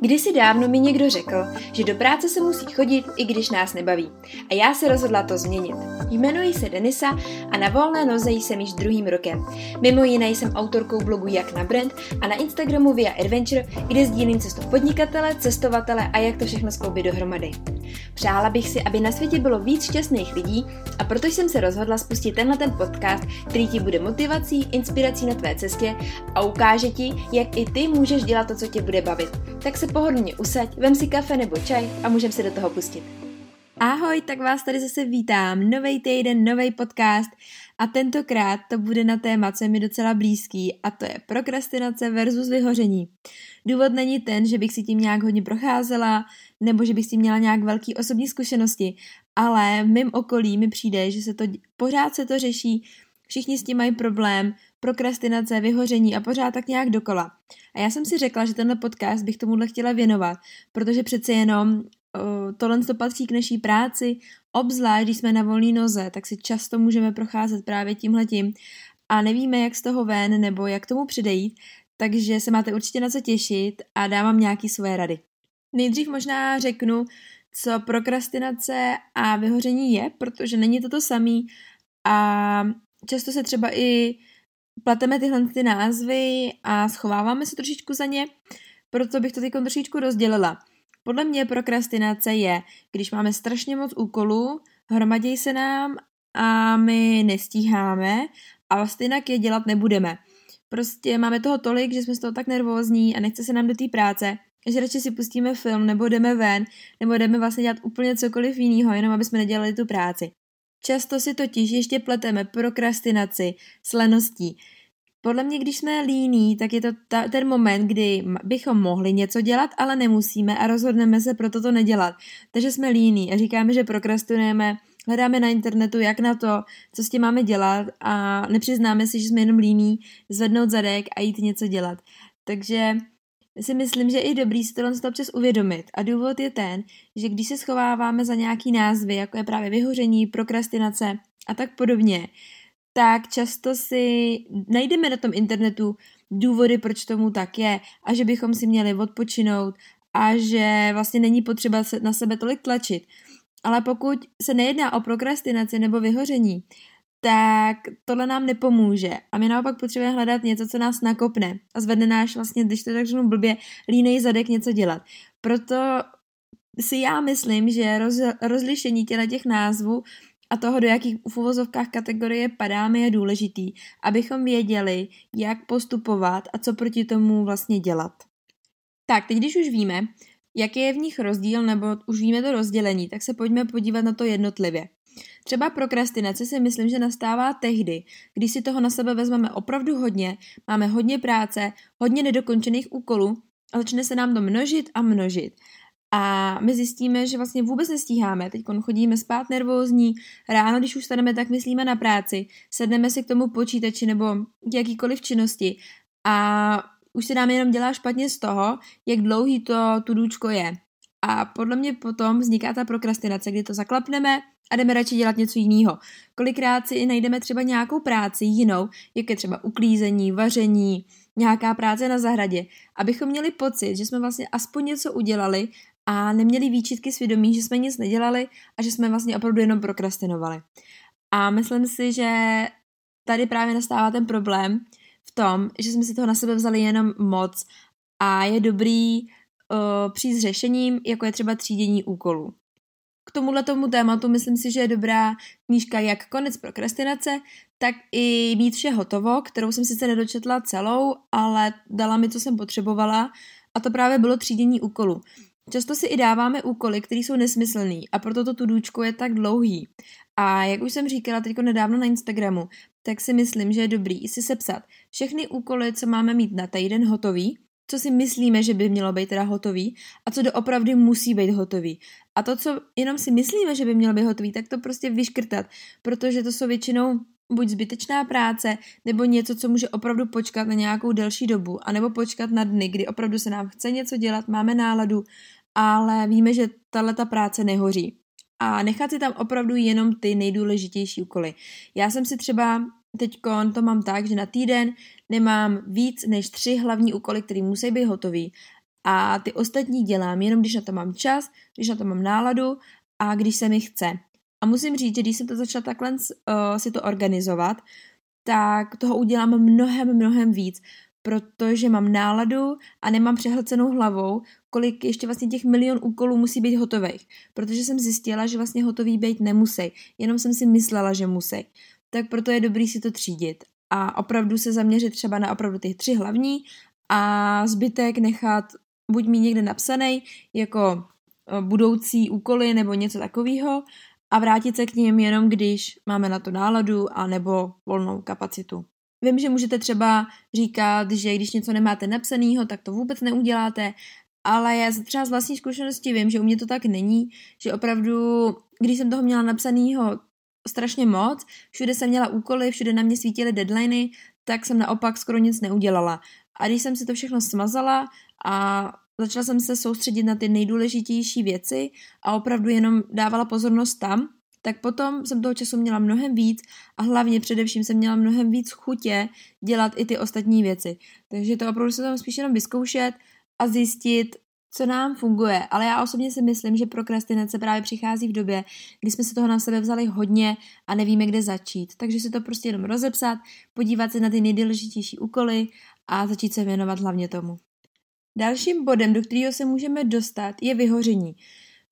Kdysi dávno mi někdo řekl, že do práce se musí chodit, i když nás nebaví. A já se rozhodla to změnit. Jmenuji se Denisa a na volné noze jsem již druhým rokem. Mimo jiné jsem autorkou blogu Jak na brand a na Instagramu Via Adventure, kde sdílím cestu podnikatele, cestovatele a jak to všechno skloubit dohromady. Přála bych si, aby na světě bylo víc šťastných lidí a proto jsem se rozhodla spustit tenhle ten podcast, který ti bude motivací, inspirací na tvé cestě a ukáže ti, jak i ty můžeš dělat to, co tě bude bavit. Tak se pohodlně usaď, vem si kafe nebo čaj a můžeme se do toho pustit. Ahoj, tak vás tady zase vítám. Nový týden, nový podcast a tentokrát to bude na téma, co je mi docela blízký a to je prokrastinace versus vyhoření. Důvod není ten, že bych si tím nějak hodně procházela nebo že bych s tím měla nějak velký osobní zkušenosti, ale v mém okolí mi přijde, že se to pořád se to řeší, všichni s tím mají problém, prokrastinace, vyhoření a pořád tak nějak dokola. A já jsem si řekla, že tenhle podcast bych tomuhle chtěla věnovat, protože přece jenom tohle to patří k naší práci, obzvlášť když jsme na volné noze, tak si často můžeme procházet právě tímhletím a nevíme, jak z toho ven nebo jak tomu předejít, takže se máte určitě na co těšit a dávám nějaký svoje rady. Nejdřív možná řeknu, co prokrastinace a vyhoření je, protože není to to samý a často se třeba i plateme tyhle ty názvy a schováváme se trošičku za ně, proto bych to teď trošičku rozdělila. Podle mě prokrastinace je, když máme strašně moc úkolů, hromadějí se nám a my nestíháme a stejnak je dělat nebudeme. Prostě máme toho tolik, že jsme z toho tak nervózní a nechce se nám do té práce, že radši si pustíme film, nebo jdeme ven, nebo jdeme vlastně dělat úplně cokoliv jiného, jenom aby jsme nedělali tu práci. Často si totiž ještě pleteme prokrastinaci s leností. Podle mě, když jsme líní, tak je to ta, ten moment, kdy bychom mohli něco dělat, ale nemusíme a rozhodneme se pro toto nedělat. Takže jsme líní a říkáme, že prokrastinujeme, hledáme na internetu, jak na to, co s tím máme dělat a nepřiznáme si, že jsme jenom líní zvednout zadek a jít něco dělat. Takže si myslím, že je i dobrý si tohle občas uvědomit. A důvod je ten, že když se schováváme za nějaký názvy, jako je právě vyhoření, prokrastinace a tak podobně, tak často si najdeme na tom internetu důvody, proč tomu tak je a že bychom si měli odpočinout a že vlastně není potřeba se na sebe tolik tlačit. Ale pokud se nejedná o prokrastinaci nebo vyhoření, tak tohle nám nepomůže. A my naopak potřebujeme hledat něco, co nás nakopne a zvedne náš vlastně, když to tak řeknu blbě, línej zadek něco dělat. Proto si já myslím, že roz, rozlišení těla těch názvů a toho, do jakých v uvozovkách kategorie padáme, je důležitý, abychom věděli, jak postupovat a co proti tomu vlastně dělat. Tak, teď když už víme, jaký je v nich rozdíl, nebo už víme to rozdělení, tak se pojďme podívat na to jednotlivě. Třeba prokrastinace si myslím, že nastává tehdy, když si toho na sebe vezmeme opravdu hodně, máme hodně práce, hodně nedokončených úkolů a začne se nám to množit a množit. A my zjistíme, že vlastně vůbec nestíháme. Teď chodíme spát nervózní, ráno, když už staneme, tak myslíme na práci, sedneme si k tomu počítači nebo k jakýkoliv činnosti a už se nám jenom dělá špatně z toho, jak dlouhý to tudůčko je. A podle mě potom vzniká ta prokrastinace, kdy to zaklapneme a jdeme radši dělat něco jiného. Kolikrát si najdeme třeba nějakou práci jinou, jak je třeba uklízení, vaření, nějaká práce na zahradě, abychom měli pocit, že jsme vlastně aspoň něco udělali a neměli výčitky svědomí, že jsme nic nedělali a že jsme vlastně opravdu jenom prokrastinovali. A myslím si, že tady právě nastává ten problém v tom, že jsme si toho na sebe vzali jenom moc a je dobrý uh, přijít s řešením, jako je třeba třídění úkolů. K tomuhle tomu tématu myslím si, že je dobrá knížka jak Konec prokrastinace, tak i Mít vše hotovo, kterou jsem sice nedočetla celou, ale dala mi, co jsem potřebovala a to právě bylo třídění úkolů. Často si i dáváme úkoly, které jsou nesmyslný a proto to tudůčko je tak dlouhý. A jak už jsem říkala teď nedávno na Instagramu, tak si myslím, že je dobrý si sepsat všechny úkoly, co máme mít na týden hotový, co si myslíme, že by mělo být teda hotový a co doopravdy musí být hotový. A to, co jenom si myslíme, že by mělo být hotový, tak to prostě vyškrtat, protože to jsou většinou buď zbytečná práce, nebo něco, co může opravdu počkat na nějakou delší dobu, anebo počkat na dny, kdy opravdu se nám chce něco dělat, máme náladu, ale víme, že tahle ta práce nehoří. A nechat si tam opravdu jenom ty nejdůležitější úkoly. Já jsem si třeba teď to mám tak, že na týden nemám víc než tři hlavní úkoly, které musí být hotový a ty ostatní dělám jenom, když na to mám čas, když na to mám náladu a když se mi chce. A musím říct, že když jsem to začala takhle uh, si to organizovat, tak toho udělám mnohem, mnohem víc, protože mám náladu a nemám přehlcenou hlavou, kolik ještě vlastně těch milion úkolů musí být hotových. Protože jsem zjistila, že vlastně hotový být nemusí, jenom jsem si myslela, že musí. Tak proto je dobrý si to třídit a opravdu se zaměřit třeba na opravdu ty tři hlavní a zbytek nechat buď mít někde napsaný jako eh, budoucí úkoly nebo něco takového a vrátit se k ním jenom když máme na to náladu a nebo volnou kapacitu. Vím, že můžete třeba říkat, že když něco nemáte napsaného, tak to vůbec neuděláte, ale já třeba z vlastní zkušenosti vím, že u mě to tak není, že opravdu, když jsem toho měla napsaného strašně moc, všude jsem měla úkoly, všude na mě svítily deadliny, tak jsem naopak skoro nic neudělala. A když jsem si to všechno smazala a začala jsem se soustředit na ty nejdůležitější věci a opravdu jenom dávala pozornost tam, tak potom jsem toho času měla mnohem víc a hlavně především jsem měla mnohem víc chutě dělat i ty ostatní věci. Takže to opravdu se tam spíš jenom vyzkoušet a zjistit, co nám funguje. Ale já osobně si myslím, že prokrastinace právě přichází v době, kdy jsme se toho na sebe vzali hodně a nevíme, kde začít. Takže si to prostě jenom rozepsat, podívat se na ty nejdůležitější úkoly a začít se věnovat hlavně tomu. Dalším bodem, do kterého se můžeme dostat, je vyhoření.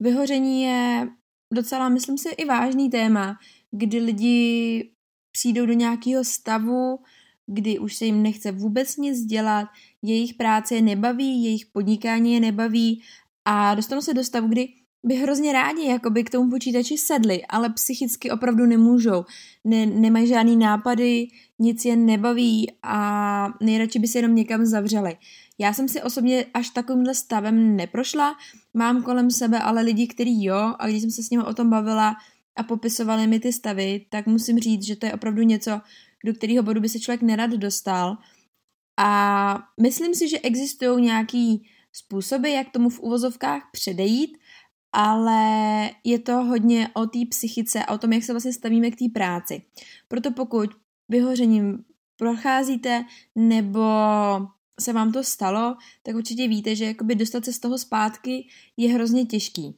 Vyhoření je docela, myslím si, i vážný téma, kdy lidi přijdou do nějakého stavu, kdy už se jim nechce vůbec nic dělat, jejich práce je nebaví, jejich podnikání je nebaví a dostanou se do stavu, kdy by hrozně rádi jakoby k tomu počítači sedli, ale psychicky opravdu nemůžou. Ne, nemají žádný nápady, nic je nebaví a nejradši by se jenom někam zavřeli. Já jsem si osobně až takovýmhle stavem neprošla, mám kolem sebe ale lidi, kteří jo a když jsem se s nimi o tom bavila a popisovali mi ty stavy, tak musím říct, že to je opravdu něco, do kterého bodu by se člověk nerad dostal. A myslím si, že existují nějaký způsoby, jak tomu v uvozovkách předejít, ale je to hodně o té psychice a o tom, jak se vlastně stavíme k té práci. Proto pokud vyhořením procházíte nebo se vám to stalo, tak určitě víte, že jakoby dostat se z toho zpátky je hrozně těžký.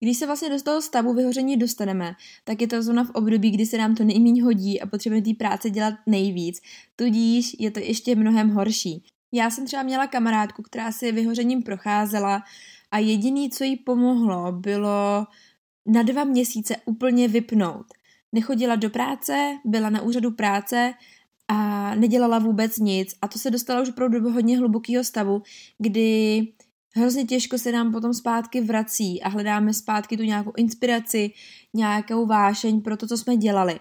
Když se vlastně do toho stavu vyhoření dostaneme, tak je to zóna v období, kdy se nám to nejméně hodí a potřebujeme té práce dělat nejvíc, tudíž je to ještě mnohem horší. Já jsem třeba měla kamarádku, která si vyhořením procházela a jediný, co jí pomohlo, bylo na dva měsíce úplně vypnout. Nechodila do práce, byla na úřadu práce a nedělala vůbec nic. A to se dostalo už opravdu do hodně hlubokého stavu, kdy hrozně těžko se nám potom zpátky vrací a hledáme zpátky tu nějakou inspiraci, nějakou vášeň pro to, co jsme dělali.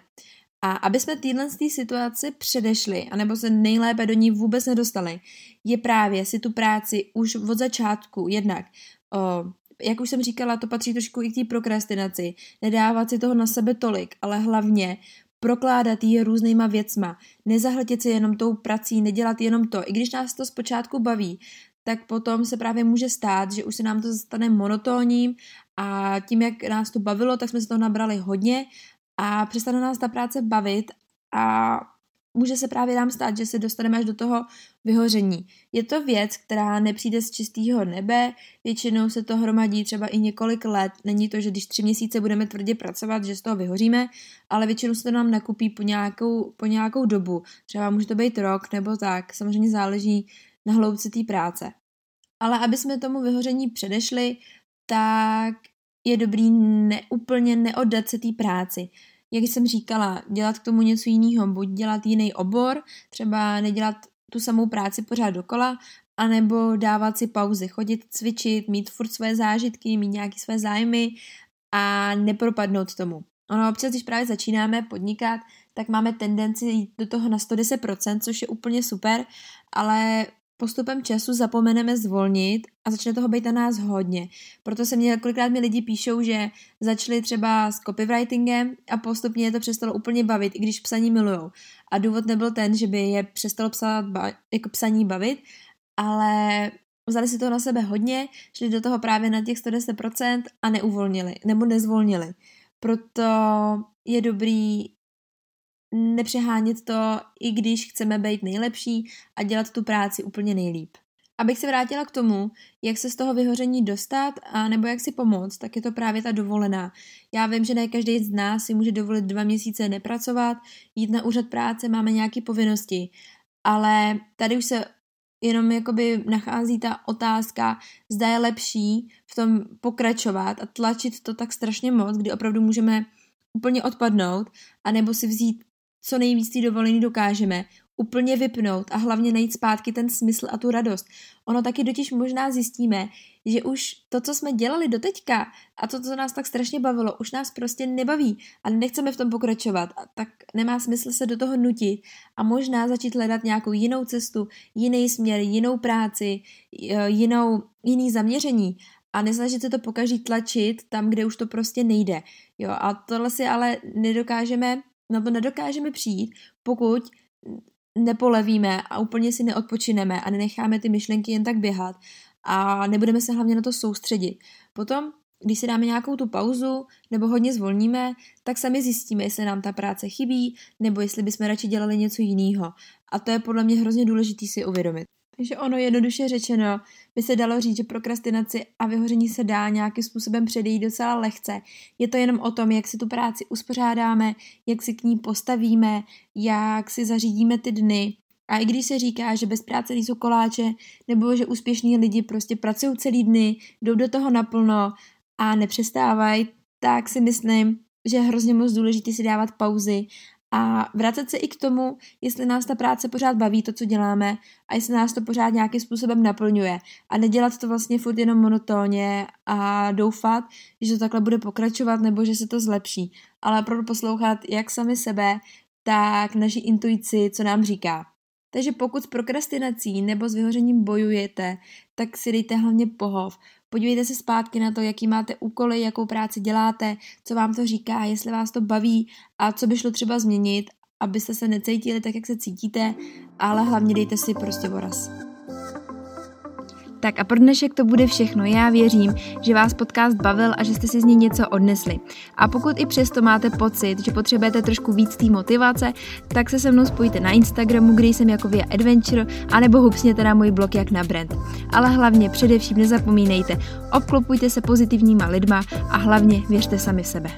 A aby jsme téhle z té situaci předešli, anebo se nejlépe do ní vůbec nedostali, je právě si tu práci už od začátku jednak o, jak už jsem říkala, to patří trošku i k té prokrastinaci. Nedávat si toho na sebe tolik, ale hlavně prokládat ji různýma věcma. Nezahltit se jenom tou prací, nedělat jenom to. I když nás to zpočátku baví, tak potom se právě může stát, že už se nám to stane monotónním a tím, jak nás to bavilo, tak jsme se toho nabrali hodně a přestane nás ta práce bavit a může se právě nám stát, že se dostaneme až do toho vyhoření. Je to věc, která nepřijde z čistého nebe, většinou se to hromadí třeba i několik let. Není to, že když tři měsíce budeme tvrdě pracovat, že z toho vyhoříme, ale většinou se to nám nakupí po nějakou, po nějakou dobu. Třeba může to být rok nebo tak, samozřejmě záleží na hloubce té práce. Ale aby jsme tomu vyhoření předešli, tak je dobrý neúplně neoddat se té práci jak jsem říkala, dělat k tomu něco jiného, buď dělat jiný obor, třeba nedělat tu samou práci pořád dokola, anebo dávat si pauzy, chodit cvičit, mít furt své zážitky, mít nějaké své zájmy a nepropadnout tomu. Ono občas, když právě začínáme podnikat, tak máme tendenci jít do toho na 110%, což je úplně super, ale postupem času zapomeneme zvolnit a začne toho být na nás hodně. Proto se mě kolikrát mi lidi píšou, že začali třeba s copywritingem a postupně je to přestalo úplně bavit, i když psaní milujou. A důvod nebyl ten, že by je přestalo psát, jako psaní bavit, ale vzali si to na sebe hodně, šli do toho právě na těch 110% a neuvolnili, nebo nezvolnili. Proto je dobrý nepřehánět to, i když chceme být nejlepší a dělat tu práci úplně nejlíp. Abych se vrátila k tomu, jak se z toho vyhoření dostat a nebo jak si pomoct, tak je to právě ta dovolená. Já vím, že ne každý z nás si může dovolit dva měsíce nepracovat, jít na úřad práce, máme nějaké povinnosti, ale tady už se jenom jakoby nachází ta otázka, zda je lepší v tom pokračovat a tlačit to tak strašně moc, kdy opravdu můžeme úplně odpadnout, anebo si vzít co nejvíc té dovolení dokážeme, úplně vypnout a hlavně najít zpátky ten smysl a tu radost. Ono taky totiž možná zjistíme, že už to, co jsme dělali do teďka a to, co nás tak strašně bavilo, už nás prostě nebaví a nechceme v tom pokračovat, a tak nemá smysl se do toho nutit a možná začít hledat nějakou jinou cestu, jiný směr, jinou práci, jinou, jiný zaměření a nesnažit se to pokaží tlačit tam, kde už to prostě nejde. Jo, a tohle si ale nedokážeme, na to nedokážeme přijít, pokud nepolevíme a úplně si neodpočineme a nenecháme ty myšlenky jen tak běhat a nebudeme se hlavně na to soustředit. Potom, když si dáme nějakou tu pauzu nebo hodně zvolníme, tak sami zjistíme, jestli nám ta práce chybí nebo jestli bychom radši dělali něco jiného. A to je podle mě hrozně důležité si uvědomit. Takže ono jednoduše řečeno by se dalo říct, že prokrastinaci a vyhoření se dá nějakým způsobem předejít docela lehce. Je to jenom o tom, jak si tu práci uspořádáme, jak si k ní postavíme, jak si zařídíme ty dny. A i když se říká, že bez práce nejsou koláče, nebo že úspěšní lidi prostě pracují celý dny, jdou do toho naplno a nepřestávají, tak si myslím, že je hrozně moc důležité si dávat pauzy a vracet se i k tomu, jestli nás ta práce pořád baví, to, co děláme, a jestli nás to pořád nějakým způsobem naplňuje. A nedělat to vlastně furt jenom monotónně a doufat, že to takhle bude pokračovat nebo že se to zlepší. Ale opravdu poslouchat jak sami sebe, tak naši intuici, co nám říká. Takže pokud s prokrastinací nebo s vyhořením bojujete, tak si dejte hlavně pohov. Podívejte se zpátky na to, jaký máte úkoly, jakou práci děláte, co vám to říká, jestli vás to baví a co by šlo třeba změnit, abyste se necítili tak, jak se cítíte, ale hlavně dejte si prostě voraz. Tak a pro dnešek to bude všechno. Já věřím, že vás podcast bavil a že jste si z něj něco odnesli. A pokud i přesto máte pocit, že potřebujete trošku víc té motivace, tak se se mnou spojte na Instagramu, kde jsem jako Via Adventure, anebo hupsněte na můj blog jak na brand. Ale hlavně především nezapomínejte, obklopujte se pozitivníma lidma a hlavně věřte sami sebe.